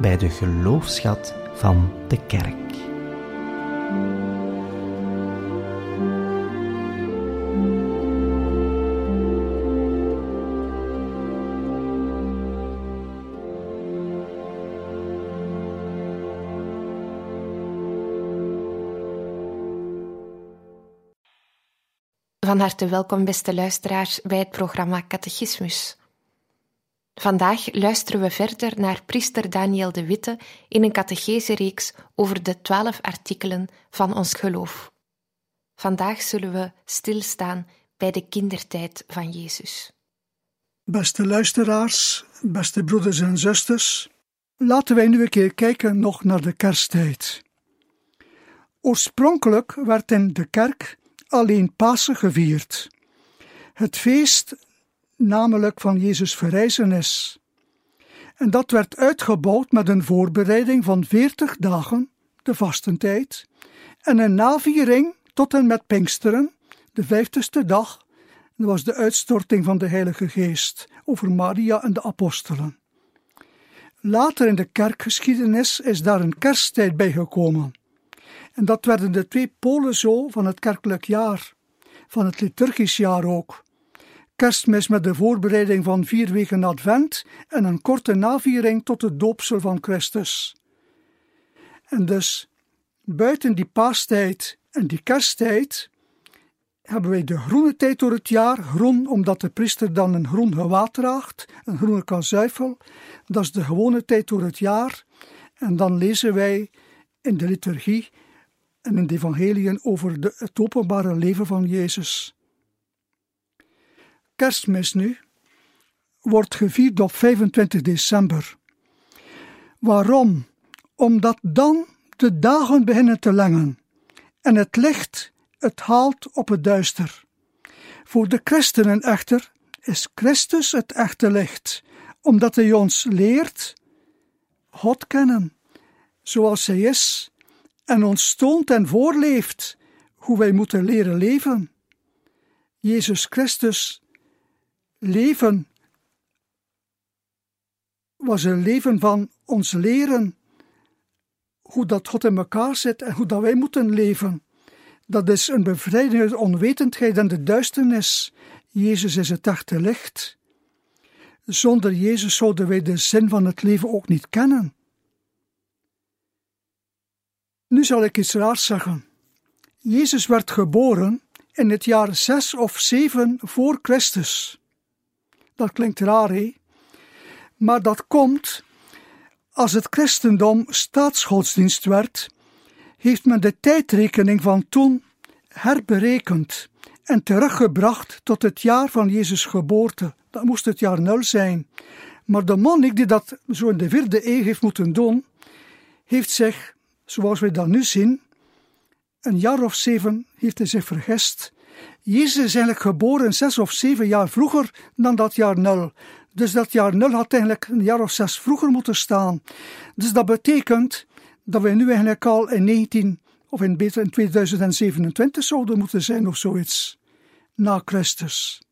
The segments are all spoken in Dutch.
bij de geloofschat van de kerk. Van harte welkom, beste luisteraars, bij het programma Catechismus. Vandaag luisteren we verder naar priester Daniel de Witte in een catechese-reeks over de twaalf artikelen van ons geloof. Vandaag zullen we stilstaan bij de kindertijd van Jezus. Beste luisteraars, beste broeders en zusters, laten wij nu een keer kijken nog naar de kersttijd. Oorspronkelijk werd in de kerk alleen Pasen gevierd. Het feest namelijk van Jezus verrijzenis. En dat werd uitgebouwd met een voorbereiding van veertig dagen, de vastentijd, en een naviering tot en met Pinksteren, de vijftigste dag, dat was de uitstorting van de Heilige Geest over Maria en de apostelen. Later in de kerkgeschiedenis is daar een kersttijd bij gekomen. En dat werden de twee polen zo van het kerkelijk jaar, van het liturgisch jaar ook. Kerstmis met de voorbereiding van vier weken advent en een korte naviering tot het doopsel van Christus. En dus, buiten die paastijd en die kersttijd, hebben wij de groene tijd door het jaar, groen omdat de priester dan een groen gewaad draagt, een groene kazuifel, dat is de gewone tijd door het jaar. En dan lezen wij in de liturgie en in de evangeliën over de, het openbare leven van Jezus. Kerstmis nu wordt gevierd op 25 december. Waarom? Omdat dan de dagen beginnen te lengen en het licht het haalt op het duister. Voor de christenen echter is Christus het echte licht, omdat hij ons leert God kennen, zoals hij is, en ons toont en voorleeft hoe wij moeten leren leven. Jezus Christus leven was een leven van ons leren hoe dat God in elkaar zit en hoe dat wij moeten leven. Dat is een bevrijding uit onwetendheid en de duisternis. Jezus is het echte licht. Zonder Jezus zouden wij de zin van het leven ook niet kennen. Nu zal ik iets raars zeggen. Jezus werd geboren in het jaar 6 of 7 voor Christus. Dat klinkt raar, hè? Maar dat komt als het christendom staatsgodsdienst werd, heeft men de tijdrekening van toen herberekend en teruggebracht tot het jaar van Jezus' geboorte. Dat moest het jaar nul zijn. Maar de monnik die dat zo in de vierde eeuw heeft moeten doen, heeft zich, zoals we dat nu zien, een jaar of zeven heeft hij zich vergist Jezus is eigenlijk geboren zes of zeven jaar vroeger dan dat jaar nul. Dus dat jaar nul had eigenlijk een jaar of zes vroeger moeten staan. Dus dat betekent dat wij nu eigenlijk al in 19 of in, beter in 2027 zouden moeten zijn of zoiets. Na Christus.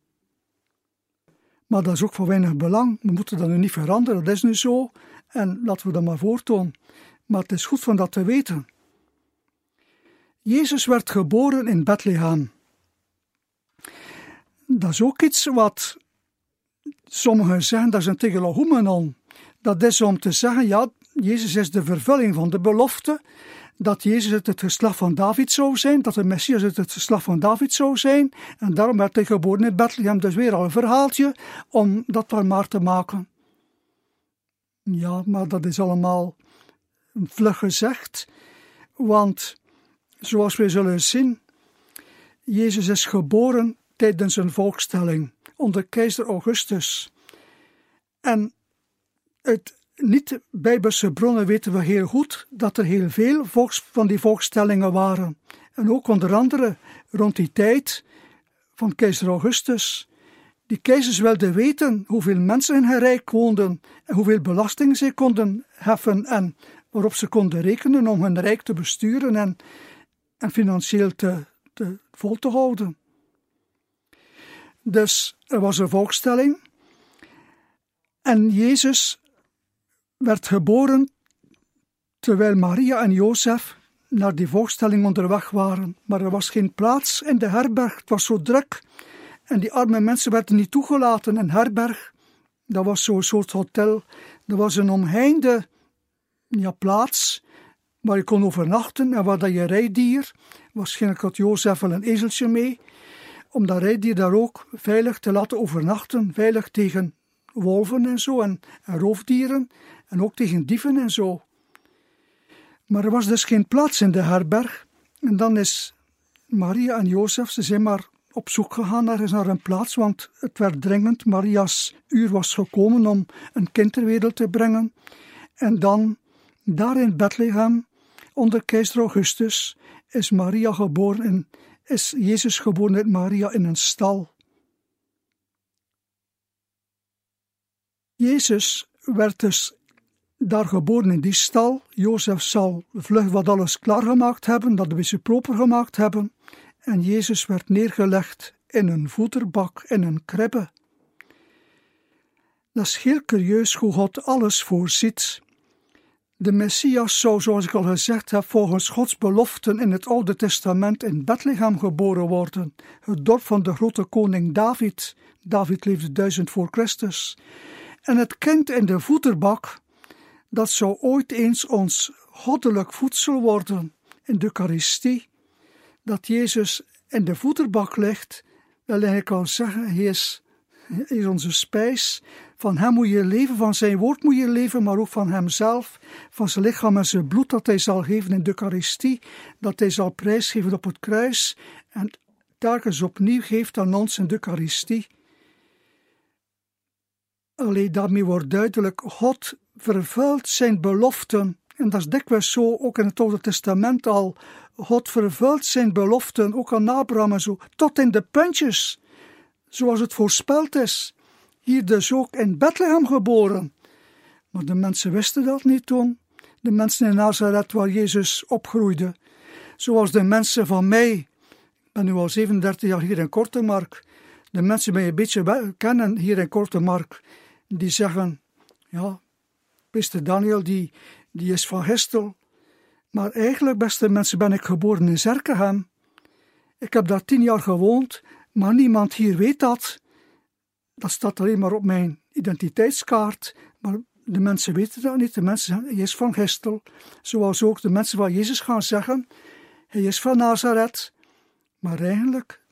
Maar dat is ook van weinig belang. We moeten dat nu niet veranderen. Dat is nu zo. En laten we dat maar voortdoen. Maar het is goed van dat te weten. Jezus werd geboren in Bethlehem dat is ook iets wat sommigen zeggen, dat is een tegelohumenon. Dat is om te zeggen, ja, Jezus is de vervulling van de belofte, dat Jezus uit het geslacht van David zou zijn, dat de Messias uit het geslacht van David zou zijn, en daarom werd hij geboren in Bethlehem. Dus weer al een verhaaltje om dat maar maar te maken. Ja, maar dat is allemaal vlug gezegd, want zoals we zullen zien, Jezus is geboren tijdens een volkstelling onder keizer Augustus. En het niet-Bijbelse bronnen weten we heel goed dat er heel veel volks, van die volkstellingen waren. En ook onder andere rond die tijd van keizer Augustus. Die keizers wilden weten hoeveel mensen in hun rijk woonden en hoeveel belasting zij konden heffen en waarop ze konden rekenen om hun rijk te besturen en, en financieel te, te, vol te houden. Dus er was een volkstelling en Jezus werd geboren terwijl Maria en Jozef naar die volkstelling onderweg waren. Maar er was geen plaats in de herberg, het was zo druk. En die arme mensen werden niet toegelaten. Een herberg, dat was zo'n soort hotel. Dat was een omheinde ja, plaats waar je kon overnachten en waar dat je rijdier, waarschijnlijk had Jozef wel een ezeltje mee, om dat rijdier daar ook veilig te laten overnachten, veilig tegen wolven en zo en, en roofdieren en ook tegen dieven en zo. Maar er was dus geen plaats in de herberg. En dan is Maria en Jozef, ze zijn maar op zoek gegaan naar, naar een plaats, want het werd dringend. Maria's uur was gekomen om een kind ter wereld te brengen. En dan, daar in Bethlehem, onder keizer Augustus, is Maria geboren en is Jezus geboren uit Maria in een stal. Jezus werd dus daar geboren in die stal. Jozef zal vlug wat alles klaargemaakt hebben, dat we ze proper gemaakt hebben. En Jezus werd neergelegd in een voederbak, in een kribbe. Dat is heel curieus hoe God alles voorziet. De Messias zou, zoals ik al gezegd heb, volgens Gods beloften in het Oude Testament in Bethlehem geboren worden, het dorp van de grote koning David. David leefde duizend voor Christus. En het kind in de voederbak, dat zou ooit eens ons goddelijk voedsel worden in de Eucharistie, dat Jezus in de voederbak ligt, wel ik kan zeggen, hij is, hij is onze spijs, van hem moet je leven, van zijn woord moet je leven, maar ook van hemzelf, van zijn lichaam en zijn bloed dat hij zal geven in de Eucharistie, dat hij zal prijsgeven op het kruis en telkens opnieuw geeft aan ons in de Eucharistie. Alleen daarmee wordt duidelijk, God vervult zijn beloften. En dat is dikwijls zo, ook in het Oude Testament al. God vervult zijn beloften, ook aan Abraham en zo, tot in de puntjes, zoals het voorspeld is. Hier dus ook in Bethlehem geboren. Maar de mensen wisten dat niet toen. De mensen in Nazareth waar Jezus opgroeide. Zoals de mensen van mij. Ik ben nu al 37 jaar hier in Kortemark. De mensen die mij een beetje kennen hier in Kortemark die zeggen, ja, beste Daniel, die, die is van Gestel. Maar eigenlijk, beste mensen, ben ik geboren in Zerkenhem. Ik heb daar tien jaar gewoond, maar niemand hier weet dat. Dat staat alleen maar op mijn identiteitskaart, maar de mensen weten dat niet. De mensen zeggen, hij is van Gestel. Zoals ook de mensen van Jezus gaan zeggen, hij is van Nazareth. Maar eigenlijk,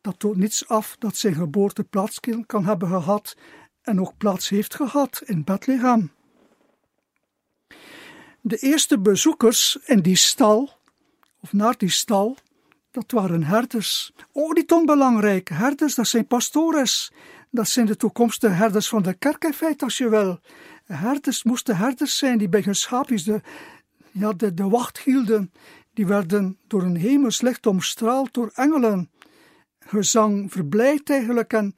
dat toont niets af dat zijn geboorte plaats kan hebben gehad en ook plaats heeft gehad in Bethlehem. De eerste bezoekers in die stal, of naar die stal, dat waren herders. Ook niet onbelangrijk. Herders, dat zijn pastores. Dat zijn de toekomstige herders van de kerk in feite, als je wil. Herders moesten herders zijn die bij hun schaapjes de, ja, de, de wacht hielden. Die werden door een hemelslicht omstraald door engelen. Gezang verblijft eigenlijk en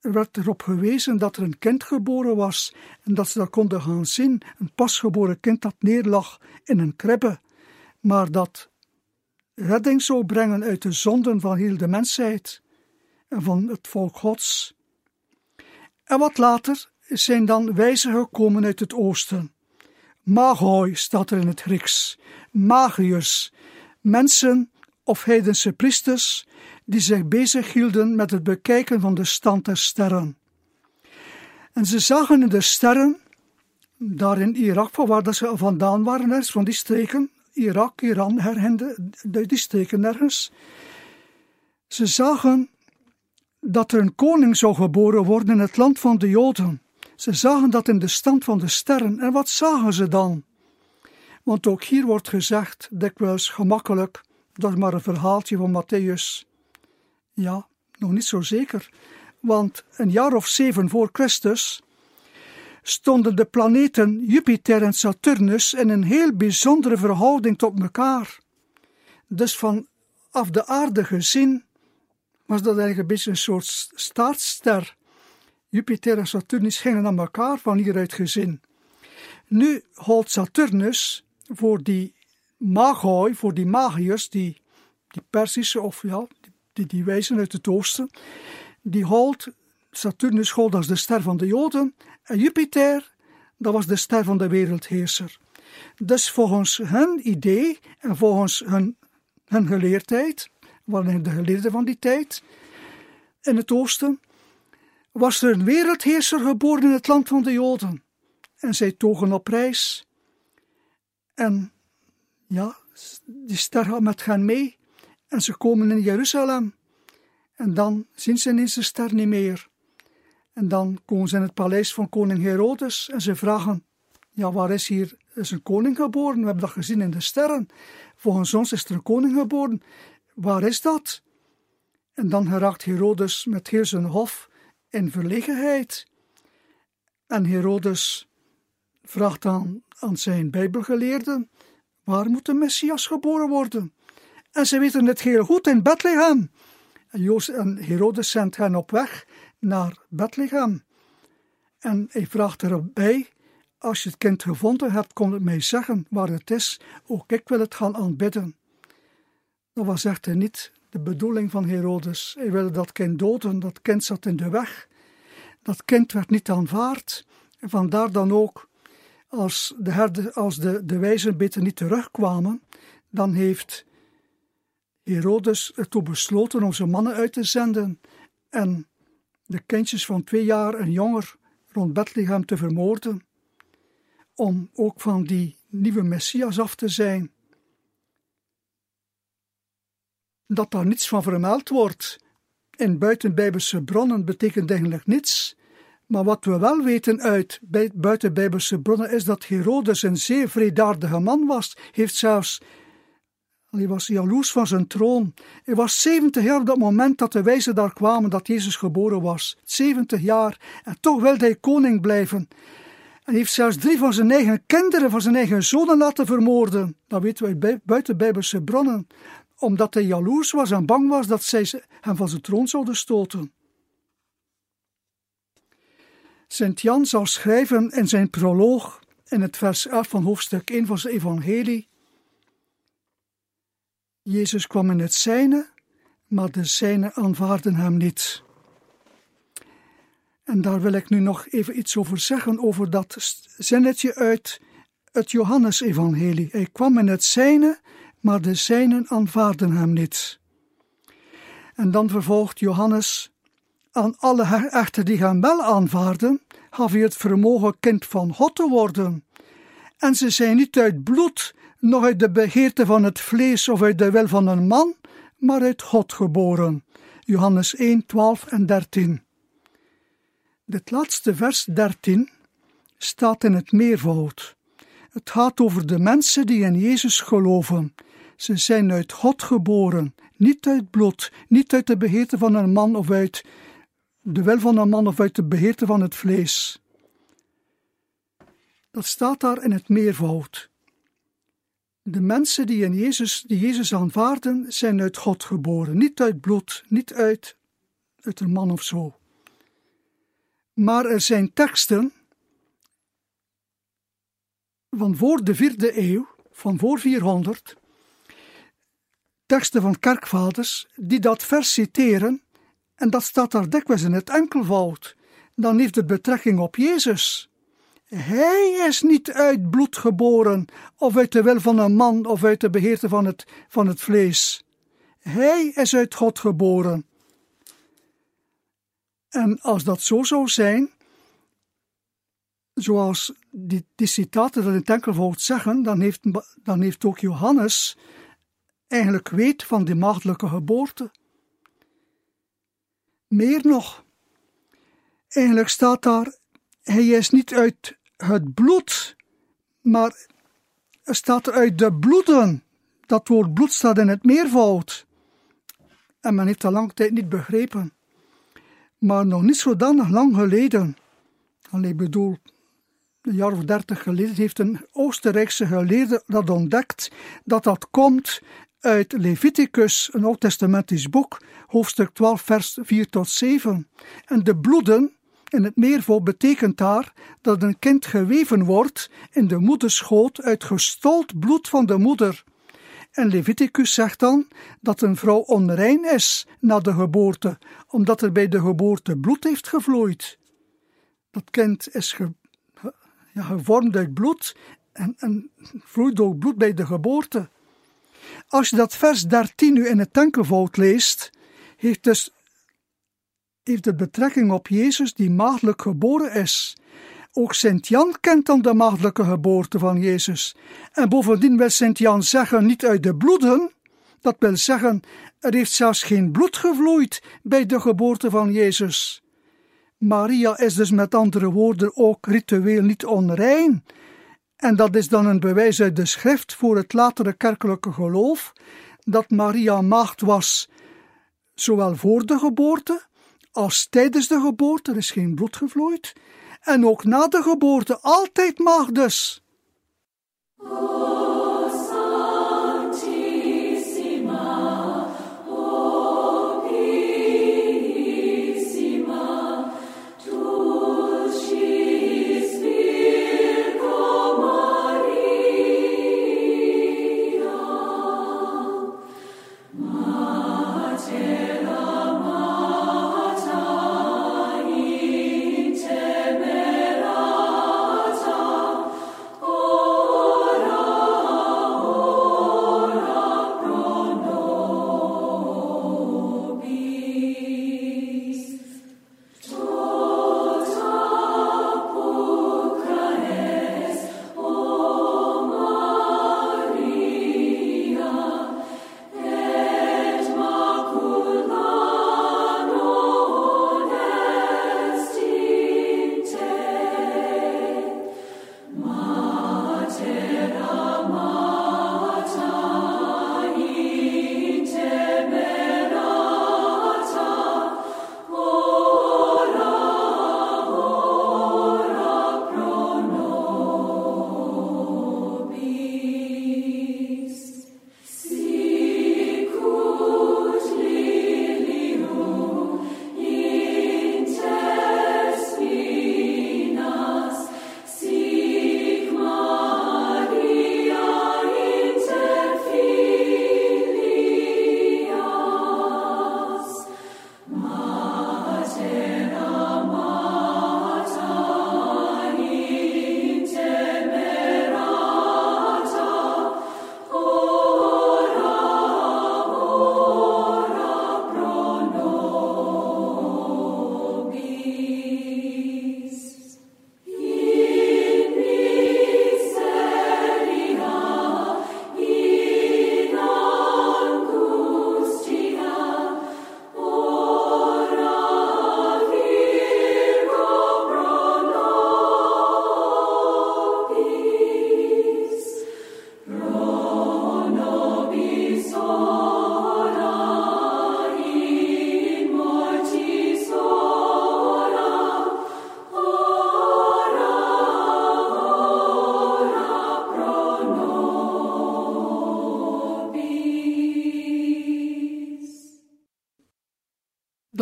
er werd erop gewezen dat er een kind geboren was en dat ze dat konden gaan zien, een pasgeboren kind dat neerlag in een kribbe, maar dat redding zou brengen uit de zonden van heel de mensheid en van het volk Gods. En wat later zijn dan wijzen gekomen uit het oosten. Magoi staat er in het Grieks, magiërs, mensen of heidense priesters die zich bezig hielden met het bekijken van de stand der sterren. En ze zagen in de sterren, daar in Irak, van waar ze vandaan waren, van die streken, Irak, Iran, herhende, die streken ergens. Ze zagen dat er een koning zou geboren worden in het land van de Joden. Ze zagen dat in de stand van de sterren. En wat zagen ze dan? Want ook hier wordt gezegd, dikwijls gemakkelijk, dat is maar een verhaaltje van Matthäus. Ja, nog niet zo zeker, want een jaar of zeven voor Christus stonden de planeten Jupiter en Saturnus in een heel bijzondere verhouding tot elkaar. Dus vanaf de aarde gezien was dat eigenlijk een beetje een soort staartster. Jupiter en Saturnus gingen aan elkaar van hieruit gezien. Nu houdt Saturnus voor die Magoi, voor die Magiërs, die, die Persische of ja, die, die wijzen uit het oosten, die houdt Saturnus gold als de ster van de Joden en Jupiter, dat was de ster van de wereldheerser. Dus volgens hun idee en volgens hun, hun geleerdheid, waren de geleerden van die tijd in het oosten, was er een wereldheerser geboren in het land van de Joden. En zij togen op reis. En ja, die ster gaat met hen mee. En ze komen in Jeruzalem. En dan zien ze ineens de ster niet meer. En dan komen ze in het paleis van koning Herodes en ze vragen: Ja, waar is hier is een koning geboren? We hebben dat gezien in de sterren. Volgens ons is er een koning geboren. Waar is dat? En dan geraakt Herodes met heel zijn hof in verlegenheid. En Herodes vraagt dan aan zijn Bijbelgeleerden: Waar moet de Messias geboren worden? En ze weten het heel goed in Bethlehem. En, en Herodes zendt hen op weg naar Bethlehem. En hij vraagt erbij: Als je het kind gevonden hebt, kom het mij zeggen waar het is. Ook ik wil het gaan aanbidden. Dat was echter niet de bedoeling van Herodes. Hij wilde dat kind doden, dat kind zat in de weg. Dat kind werd niet aanvaard. En vandaar dan ook, als de, herde, als de, de wijzen beter niet terugkwamen, dan heeft Herodes ertoe besloten om zijn mannen uit te zenden en de kindjes van twee jaar en jonger rond Bethlehem te vermoorden, om ook van die nieuwe Messias af te zijn. Dat daar niets van vermeld wordt in buitenbijbelse bronnen betekent eigenlijk niets. Maar wat we wel weten uit buitenbijbelse bronnen is dat Herodes een zeer vredaardige man was, heeft zelfs hij was jaloers van zijn troon. Hij was 70 jaar op dat moment dat de wijzen daar kwamen dat Jezus geboren was. 70 jaar. En toch wilde hij koning blijven. En heeft zelfs drie van zijn eigen kinderen, van zijn eigen zonen laten vermoorden. Dat weten wij buiten Bijbelse bronnen. Omdat hij jaloers was en bang was dat zij hem van zijn troon zouden stoten. Sint Jan zal schrijven in zijn proloog in het vers 11 van hoofdstuk 1 van zijn evangelie Jezus kwam in het zijne, maar de zijne aanvaarden hem niet. En daar wil ik nu nog even iets over zeggen, over dat zinnetje uit het Johannesevangelie. Hij kwam in het zijne, maar de zijnen aanvaarden hem niet. En dan vervolgt Johannes, aan alle echten die hem wel aanvaarden, gaf hij het vermogen kind van God te worden. En ze zijn niet uit bloed, nog uit de begeerte van het vlees of uit de wil van een man, maar uit God geboren. Johannes 1, 12 en 13. Dit laatste vers 13 staat in het meervoud. Het gaat over de mensen die in Jezus geloven. Ze zijn uit God geboren, niet uit bloed, niet uit de begeerte van een man of uit de wil van een man of uit de begeerte van het vlees. Dat staat daar in het meervoud. De mensen die, in Jezus, die Jezus aanvaarden, zijn uit God geboren, niet uit bloed, niet uit, uit een man of zo. Maar er zijn teksten van voor de vierde eeuw, van voor 400, teksten van kerkvaders, die dat vers citeren, en dat staat daar dikwijls in het enkelvoud. Dan heeft het betrekking op Jezus. Hij is niet uit bloed geboren, of uit de wil van een man, of uit de beheerte van het, van het vlees. Hij is uit God geboren. En als dat zo zou zijn, zoals die, die citaten dat in het enkelvoud zeggen, dan heeft, dan heeft ook Johannes eigenlijk weet van die maagdelijke geboorte. Meer nog, eigenlijk staat daar, hij is niet uit het bloed, maar staat er uit de bloeden. Dat woord bloed staat in het meervoud. En men heeft dat lang tijd niet begrepen. Maar nog niet zodanig lang geleden, alleen bedoel een jaar of dertig geleden, heeft een Oostenrijkse geleerde dat ontdekt dat dat komt uit Leviticus, een oud-testamentisch boek, hoofdstuk 12, vers 4 tot 7. En de bloeden in het meervoud betekent daar dat een kind geweven wordt in de moederschoot uit gestold bloed van de moeder. En Leviticus zegt dan dat een vrouw onrein is na de geboorte, omdat er bij de geboorte bloed heeft gevloeid. Dat kind is ja, gevormd uit bloed en, en vloeit ook bloed bij de geboorte. Als je dat vers 13 nu in het tankenvoud leest, heeft, dus, heeft het betrekking op Jezus die maagdelijk geboren is. Ook Sint-Jan kent dan de maagdelijke geboorte van Jezus. En bovendien wil Sint-Jan zeggen niet uit de bloeden, dat wil zeggen, er heeft zelfs geen bloed gevloeid bij de geboorte van Jezus. Maria is dus met andere woorden ook ritueel niet onrein. En dat is dan een bewijs uit de schrift voor het latere kerkelijke geloof dat Maria maagd was, zowel voor de geboorte als tijdens de geboorte, er is geen bloed gevloeid, en ook na de geboorte altijd maagd dus.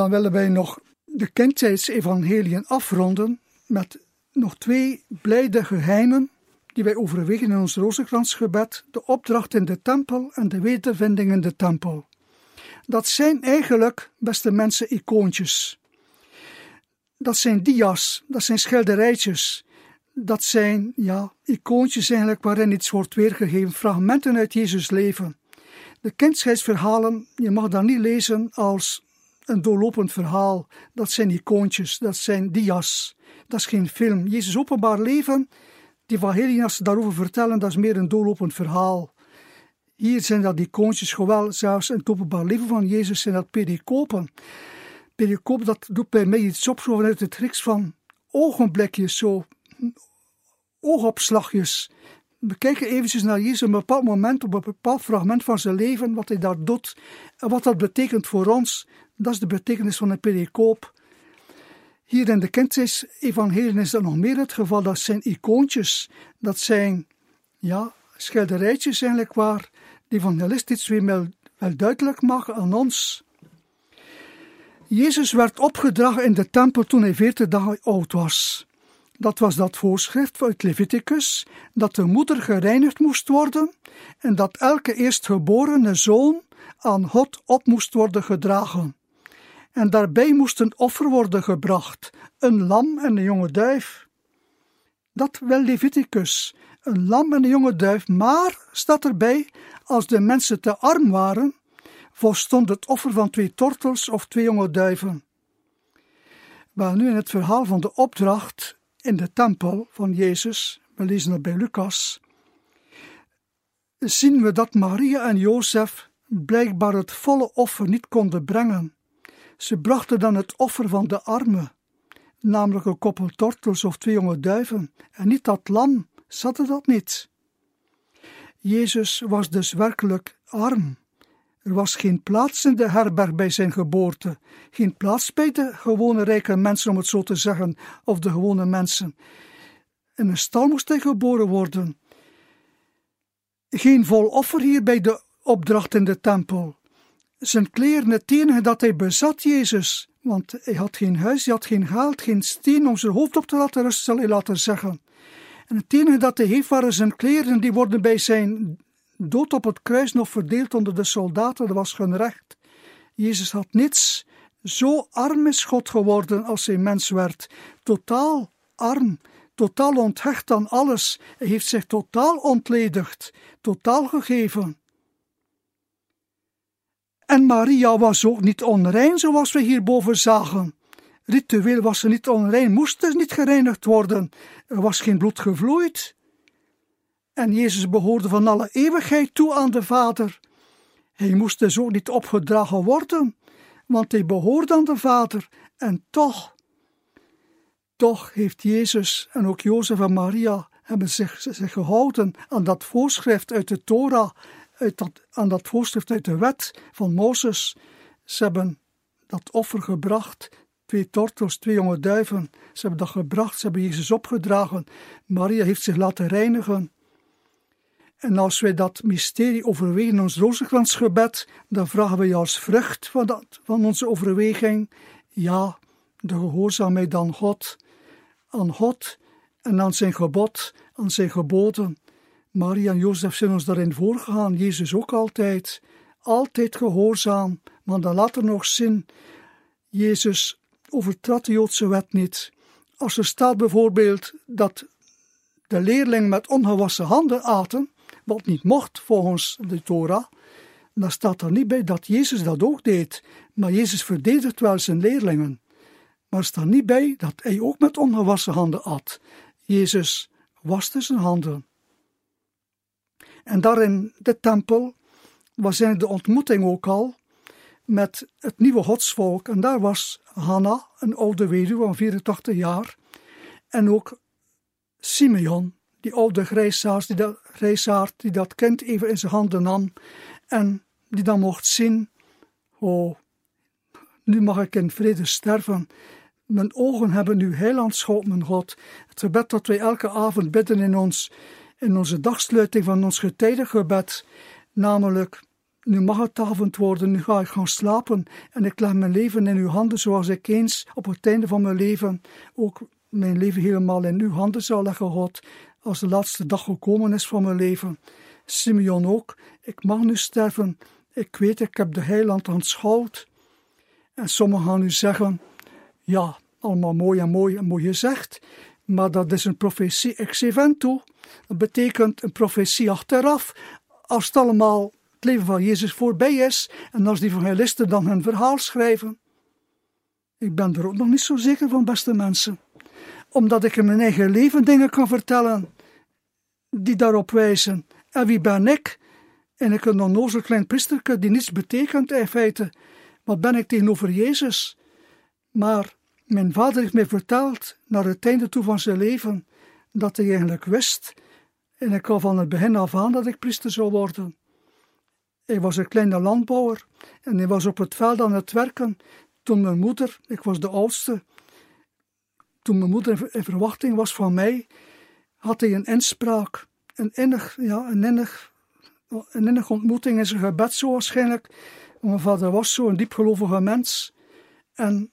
Dan willen wij nog de kindheidsevangelieën afronden met nog twee blijde geheimen die wij overwegen in ons rozenkransgebed, de opdracht in de tempel en de wedervinding in de tempel. Dat zijn eigenlijk, beste mensen, icoontjes. Dat zijn dia's, dat zijn schilderijtjes, dat zijn, ja, icoontjes eigenlijk waarin iets wordt weergegeven, fragmenten uit Jezus leven. De kindscheidsverhalen, je mag dat niet lezen als een doorlopend verhaal. Dat zijn icoontjes, dat zijn dia's. Dat is geen film. Jezus openbaar leven, die ze daarover vertellen, dat is meer een doorlopend verhaal. Hier zijn dat icoontjes, gewel zelfs in het openbaar leven van Jezus zijn dat pericopen. Pericoop, dat doet bij mij iets op, zo vanuit het Grieks van ogenblikjes, zo oogopslagjes. We kijken eventjes naar Jezus een bepaald moment, op een bepaald fragment van zijn leven, wat hij daar doet en wat dat betekent voor ons. Dat is de betekenis van een pericoop. Hier in de Kindseis-evangelie is dat nog meer het geval. Dat zijn icoontjes. Dat zijn, ja, schilderijtjes eigenlijk waar de evangelist iets weer wel, duidelijk mag aan ons. Jezus werd opgedragen in de tempel toen hij veertig dagen oud was. Dat was dat voorschrift uit Leviticus, dat de moeder gereinigd moest worden en dat elke eerstgeborene zoon aan God op moest worden gedragen. En daarbij moest een offer worden gebracht, een lam en een jonge duif. Dat wel Leviticus, een lam en een jonge duif, maar staat erbij, als de mensen te arm waren, volstond het offer van twee tortels of twee jonge duiven. Maar nu in het verhaal van de opdracht in de tempel van Jezus, we lezen dat bij Lucas, zien we dat Maria en Jozef blijkbaar het volle offer niet konden brengen. Ze brachten dan het offer van de armen, namelijk een koppel tortels of twee jonge duiven, en niet dat lam, zat dat niet. Jezus was dus werkelijk arm. Er was geen plaats in de herberg bij zijn geboorte, geen plaats bij de gewone rijke mensen, om het zo te zeggen, of de gewone mensen. In een stal moest hij geboren worden. Geen vol offer hier bij de opdracht in de tempel. Zijn kleren, het enige dat hij bezat, Jezus, want hij had geen huis, hij had geen geld, geen steen om zijn hoofd op te laten rusten, zal hij laten zeggen. En het enige dat hij heeft waren zijn kleren, die worden bij zijn dood op het kruis nog verdeeld onder de soldaten, dat was hun recht. Jezus had niets. Zo arm is God geworden als hij mens werd. Totaal arm, totaal onthecht aan alles. Hij heeft zich totaal ontledigd, totaal gegeven. En Maria was ook niet onrein, zoals we hierboven zagen. Ritueel was ze niet onrein, moest dus niet gereinigd worden. Er was geen bloed gevloeid. En Jezus behoorde van alle eeuwigheid toe aan de Vader. Hij moest dus ook niet opgedragen worden, want hij behoorde aan de Vader. En toch, toch heeft Jezus en ook Jozef en Maria hebben zich, zich gehouden aan dat voorschrift uit de Torah, uit aan dat voorschrift uit de wet van Mozes. Ze hebben dat offer gebracht, twee tortels, twee jonge duiven. Ze hebben dat gebracht, ze hebben Jezus opgedragen. Maria heeft zich laten reinigen. En als wij dat mysterie overwegen in ons rozenkransgebed, dan vragen we je als vrucht van, dat, van onze overweging, ja, de gehoorzaamheid aan God, aan God en aan zijn gebod, aan zijn geboden. Maria en Jozef zijn ons daarin voorgegaan, Jezus ook altijd, altijd gehoorzaam, maar dan laat er nog zin. Jezus overtrad de Joodse wet niet. Als er staat bijvoorbeeld dat de leerling met ongewassen handen aten, wat niet mocht volgens de Torah, dan staat er niet bij dat Jezus dat ook deed. Maar Jezus verdedigt wel zijn leerlingen. Maar er staat niet bij dat hij ook met ongewassen handen at. Jezus waste zijn handen. En daar in de tempel was in de ontmoeting ook al met het nieuwe godsvolk. En daar was Hanna, een oude weduwe van 84 jaar, en ook Simeon, die oude grijsaard die dat, grijsaard die dat kind even in zijn handen nam en die dan mocht zien, oh, nu mag ik in vrede sterven. Mijn ogen hebben nu heilandschap, mijn God. Het gebed dat wij elke avond bidden in, ons, in onze dagsluiting van ons getijdengebed, namelijk, nu mag het avond worden, nu ga ik gaan slapen en ik leg mijn leven in uw handen zoals ik eens op het einde van mijn leven ook mijn leven helemaal in uw handen zou leggen, God als de laatste dag gekomen is van mijn leven. Simeon ook, ik mag nu sterven. Ik weet, ik heb de heiland aanschouwd. En sommigen gaan nu zeggen, ja, allemaal mooi en mooi en mooi gezegd, maar dat is een profetie ex eventu. Dat betekent een profetie achteraf, als het allemaal het leven van Jezus voorbij is en als die evangelisten dan hun verhaal schrijven. Ik ben er ook nog niet zo zeker van, beste mensen omdat ik in mijn eigen leven dingen kan vertellen die daarop wijzen. En wie ben ik? En ik een onnozel klein priesterke die niets betekent in feite. Wat ben ik tegenover Jezus? Maar mijn vader heeft mij verteld, naar het einde toe van zijn leven, dat hij eigenlijk wist, en ik al van het begin af aan dat ik priester zou worden. Hij was een kleine landbouwer en hij was op het veld aan het werken toen mijn moeder, ik was de oudste, toen mijn moeder in verwachting was van mij, had hij een inspraak, een innig, ja, een innig, een innig ontmoeting in zijn gebed zo waarschijnlijk. Mijn vader was zo een diepgelovige mens. En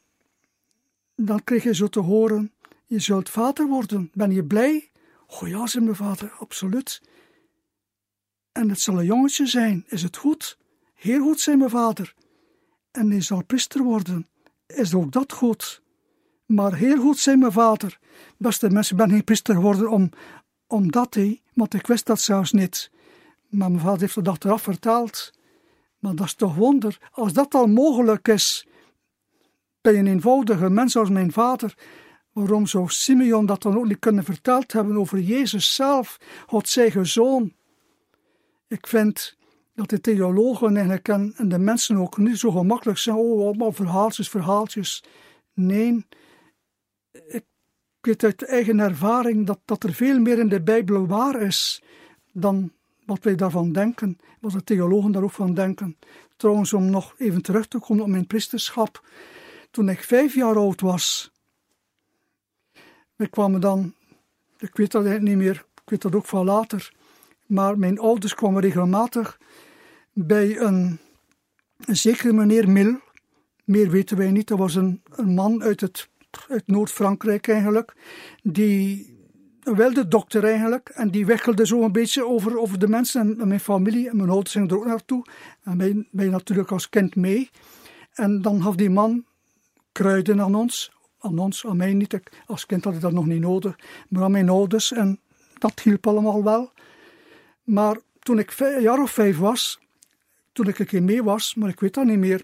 dan kreeg je zo te horen, je zult vader worden. Ben je blij? Oh ja, zei mijn vader, absoluut. En het zal een jongetje zijn, is het goed? Heel goed, zei mijn vader. En hij zal priester worden, is ook dat goed? Maar heel goed, zei mijn vader. Beste mensen, ben geen priester geworden om, omdat hij, want ik wist dat zelfs niet. Maar mijn vader heeft het achteraf verteld. Maar dat is toch wonder, als dat al mogelijk is, bij een eenvoudige mens als mijn vader, waarom zou Simeon dat dan ook niet kunnen verteld hebben over Jezus zelf, Gods eigen zoon? Ik vind dat de theologen en de mensen ook niet zo gemakkelijk zijn, oh, allemaal verhaaltjes, verhaaltjes. Nee, ik weet uit eigen ervaring dat, dat er veel meer in de Bijbel waar is dan wat wij daarvan denken, wat de theologen daar ook van denken. Trouwens, om nog even terug te komen op mijn priesterschap. Toen ik vijf jaar oud was, we kwamen dan, ik weet dat niet meer, ik weet dat ook van later, maar mijn ouders kwamen regelmatig bij een, zekere meneer Mil. Meer weten wij niet, dat was een, een man uit, het, uit Noord-Frankrijk eigenlijk, die een wilde dokter eigenlijk. En die wikkelde zo een beetje over, over de mensen en mijn familie. En mijn ouders zijn er ook naartoe. En mij, mij natuurlijk als kind mee. En dan gaf die man kruiden aan ons. Aan ons, aan mij niet. Als kind had ik dat nog niet nodig. Maar aan mijn ouders. En dat hielp allemaal wel. Maar toen ik een jaar of vijf was, toen ik een keer mee was, maar ik weet dat niet meer.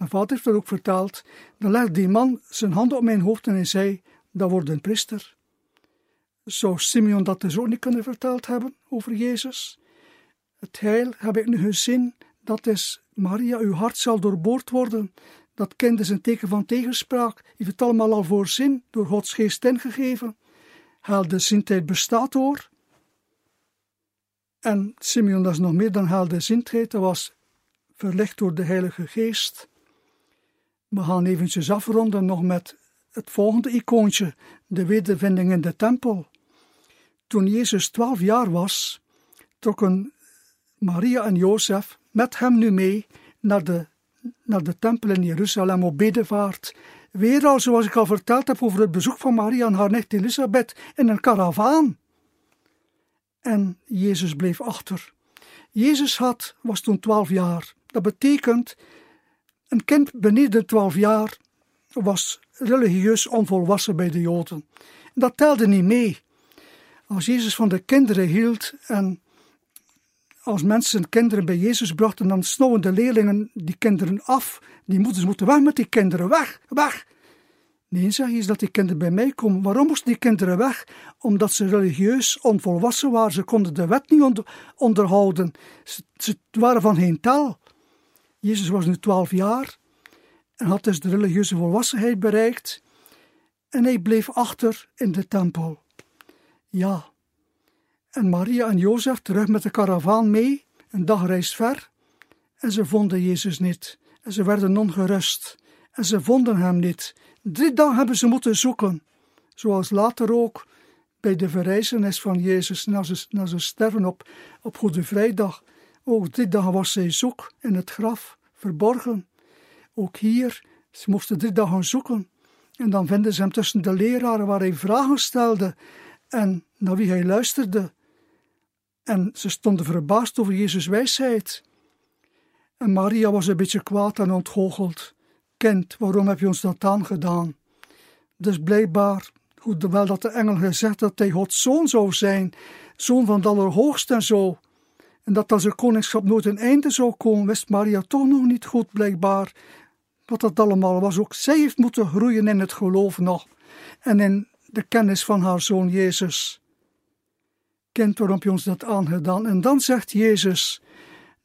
Mijn vader heeft dat ook verteld. Dan legde die man zijn hand op mijn hoofd en hij zei: Dat wordt een priester. Zou Simeon dat dus ook niet kunnen verteld hebben over Jezus? Het heil heb ik nu gezien, dat is Maria, uw hart zal doorboord worden. Dat kind is een teken van tegenspraak. Heeft het allemaal al voorzien, door Gods geest ingegeven. Haal de zintijd bestaat door. En Simeon, dat is nog meer dan haal de zintijd, dat was verlicht door de Heilige Geest. We gaan eventjes afronden nog met het volgende icoontje, de wedervinding in de tempel. Toen Jezus twaalf jaar was, trokken Maria en Jozef met hem nu mee naar de, naar de tempel in Jeruzalem op bedevaart. Weer al, zoals ik al verteld heb over het bezoek van Maria en haar nicht Elisabeth in een karavaan. En Jezus bleef achter. Jezus had, was toen twaalf jaar. Dat betekent, een kind beneden twaalf jaar was religieus onvolwassen bij de Joden. Dat telde niet mee. Als Jezus van de kinderen hield en als mensen kinderen bij Jezus brachten, dan snauwen de leerlingen die kinderen af. Die moeders moeten weg met die kinderen, weg, weg. Nee, zeg je dat die kinderen bij mij komen. Waarom moesten die kinderen weg? Omdat ze religieus onvolwassen waren. Ze konden de wet niet onderhouden. Ze, waren van geen taal. Jezus was nu twaalf jaar en had dus de religieuze volwassenheid bereikt. En hij bleef achter in de tempel. Ja. En Maria en Jozef terug met de karavaan mee, een dagreis ver. En ze vonden Jezus niet. En ze werden ongerust. En ze vonden hem niet. Drie dagen hebben ze moeten zoeken. Zoals later ook bij de verrijzenis van Jezus na ze sterven op, op Goede Vrijdag. Ook drie dagen was zij zoek in het graf, verborgen. Ook hier, ze moesten drie dagen zoeken. En dan vinden ze hem tussen de leraren waar hij vragen stelde en naar wie hij luisterde. En ze stonden verbaasd over Jezus' wijsheid. En Maria was een beetje kwaad en ontgoocheld. Kind, waarom heb je ons dat aangedaan? Dus blijkbaar, hoewel dat de engel gezegd dat hij Gods zoon zou zijn, zoon van het Allerhoogste en zo, dat als zijn koningschap nooit een einde zou komen, wist Maria toch nog niet goed, blijkbaar, wat dat allemaal was. Ook zij heeft moeten groeien in het geloof nog en in de kennis van haar zoon Jezus. Kind, waarom heb je ons dat aangedaan? En dan zegt Jezus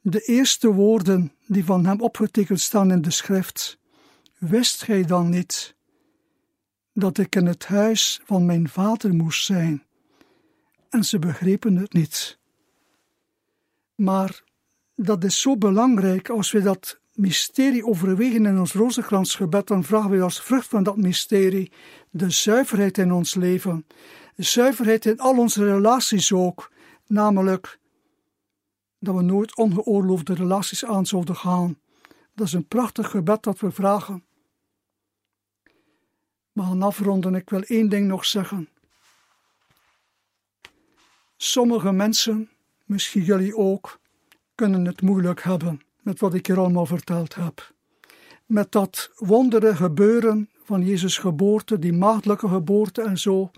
de eerste woorden die van hem opgetekend staan in de schrift. Wist gij dan niet dat ik in het huis van mijn vader moest zijn? En ze begrepen het niet. Maar dat is zo belangrijk als we dat mysterie overwegen in ons rozenkransgebed, dan vragen we als vrucht van dat mysterie de zuiverheid in ons leven. De zuiverheid in al onze relaties ook, namelijk dat we nooit ongeoorloofde relaties aan zouden gaan. Dat is een prachtig gebed dat we vragen. Maar gaan afronden, ik wil één ding nog zeggen. Sommige mensen, misschien jullie ook, kunnen het moeilijk hebben met wat ik hier allemaal verteld heb. Met dat wondere gebeuren van Jezus' geboorte, die maagdelijke geboorte en zo,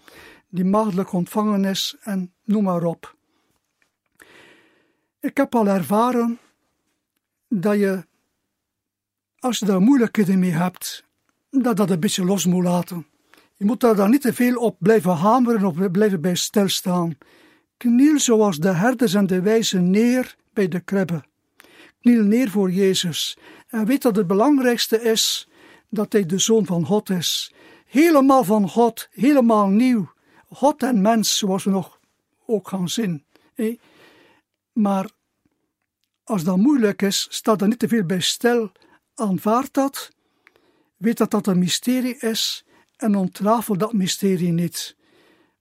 die maagdelijke ontvangenis en noem maar op. Ik heb al ervaren dat je, als je daar moeilijkheden mee hebt, dat dat een beetje los moet laten. Je moet daar dan niet te veel op blijven hameren of blijven bij stilstaan. Kniel zoals de herders en de wijzen neer bij de kribbe. Kniel neer voor Jezus en weet dat het belangrijkste is dat hij de Zoon van God is. Helemaal van God, helemaal nieuw. God en mens, zoals we nog ook gaan zien. Maar als dat moeilijk is, sta er niet te veel bij stil. Aanvaard dat. Weet dat dat een mysterie is en ontrafel dat mysterie niet.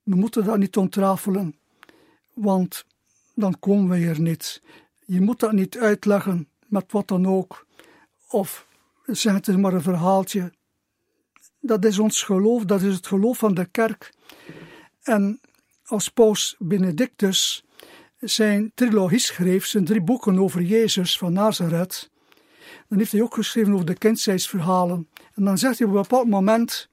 We moeten dat niet ontrafelen, want dan komen we er niet. Je moet dat niet uitleggen met wat dan ook. Of zeg het maar een verhaaltje. Dat is ons geloof, dat is het geloof van de kerk. En als paus Benedictus zijn trilogie schreef, zijn drie boeken over Jezus van Nazareth, dan heeft hij ook geschreven over de kindzijdsverhalen. En dan zegt hij op een bepaald moment,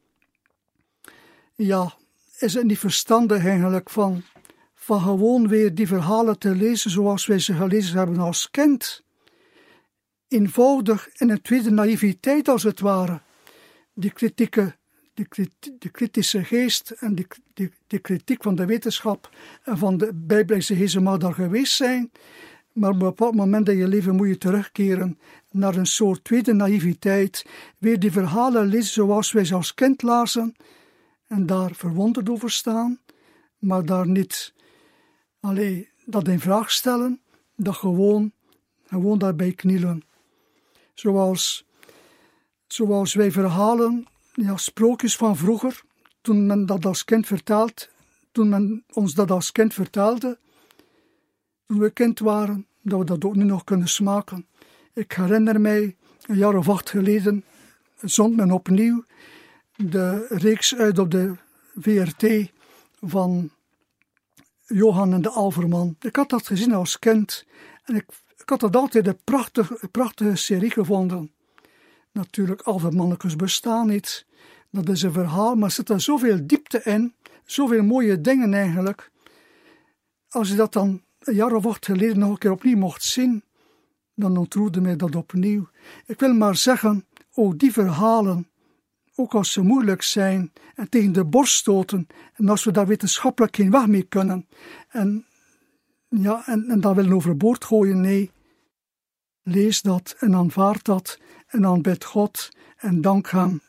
ja, is het niet verstandig eigenlijk van, van gewoon weer die verhalen te lezen zoals wij ze gelezen hebben als kind? Eenvoudig in een tweede naïviteit als het ware. Die kritieke de, de, kritische geest en de, kritiek van de wetenschap en van de bijbelse mag daar geweest zijn. Maar op een bepaald moment in je leven moet je terugkeren naar een soort tweede naïviteit. Weer die verhalen lezen zoals wij ze als kind lazen. En daar verwonderd over staan. Maar daar niet alleen dat in vraag stellen. Dat gewoon, gewoon daarbij knielen. Zoals, zoals wij verhalen ja, sprookjes van vroeger, toen men dat als kind vertelt, toen men ons dat als kind vertelde, toen we kind waren, dat we dat ook nu nog kunnen smaken. Ik herinner mij, een jaar of acht geleden, zond men opnieuw de reeks uit op de VRT van Johan en de Alverman. Ik had dat gezien als kind en ik, ik had dat altijd een prachtige, prachtige serie gevonden. Natuurlijk, Alvermannekes bestaan niet. Dat is een verhaal, maar er zit er zoveel diepte in, zoveel mooie dingen eigenlijk. Als je dat dan een jaar of acht geleden nog een keer opnieuw mocht zien, dan ontroerde mij dat opnieuw. Ik wil maar zeggen, ook die verhalen, ook als ze moeilijk zijn en tegen de borst stoten, en als we daar wetenschappelijk geen weg mee kunnen, en, ja, en, en dat willen overboord gooien, nee. Lees dat en aanvaard dat en aanbid God en dank Hem.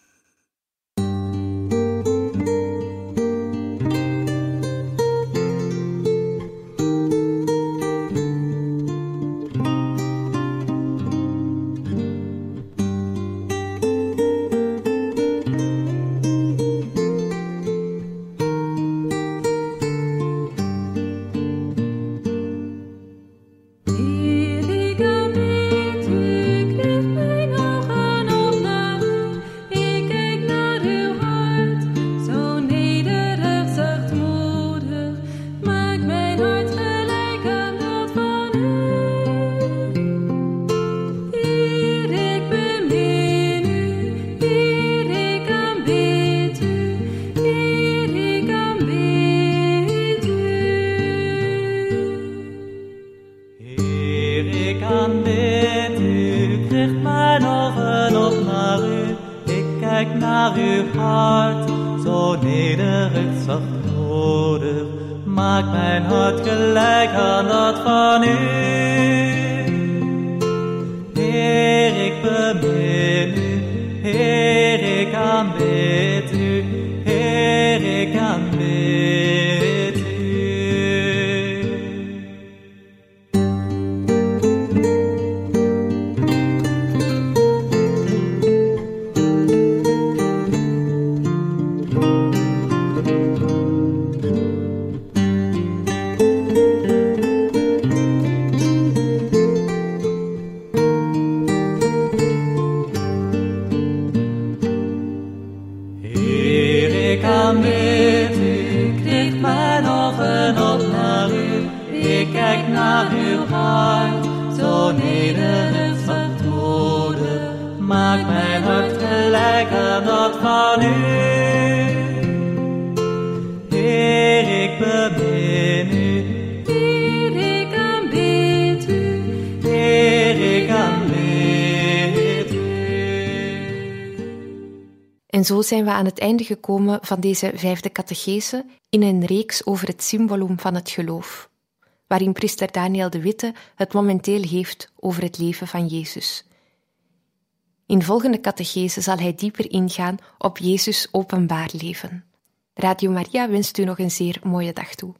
Zijn we aan het einde gekomen van deze vijfde catechese in een reeks over het symbolum van het geloof, waarin priester Daniel de Witte het momenteel heeft over het leven van Jezus. In volgende catechese zal hij dieper ingaan op Jezus openbaar leven. Radio Maria wenst u nog een zeer mooie dag toe.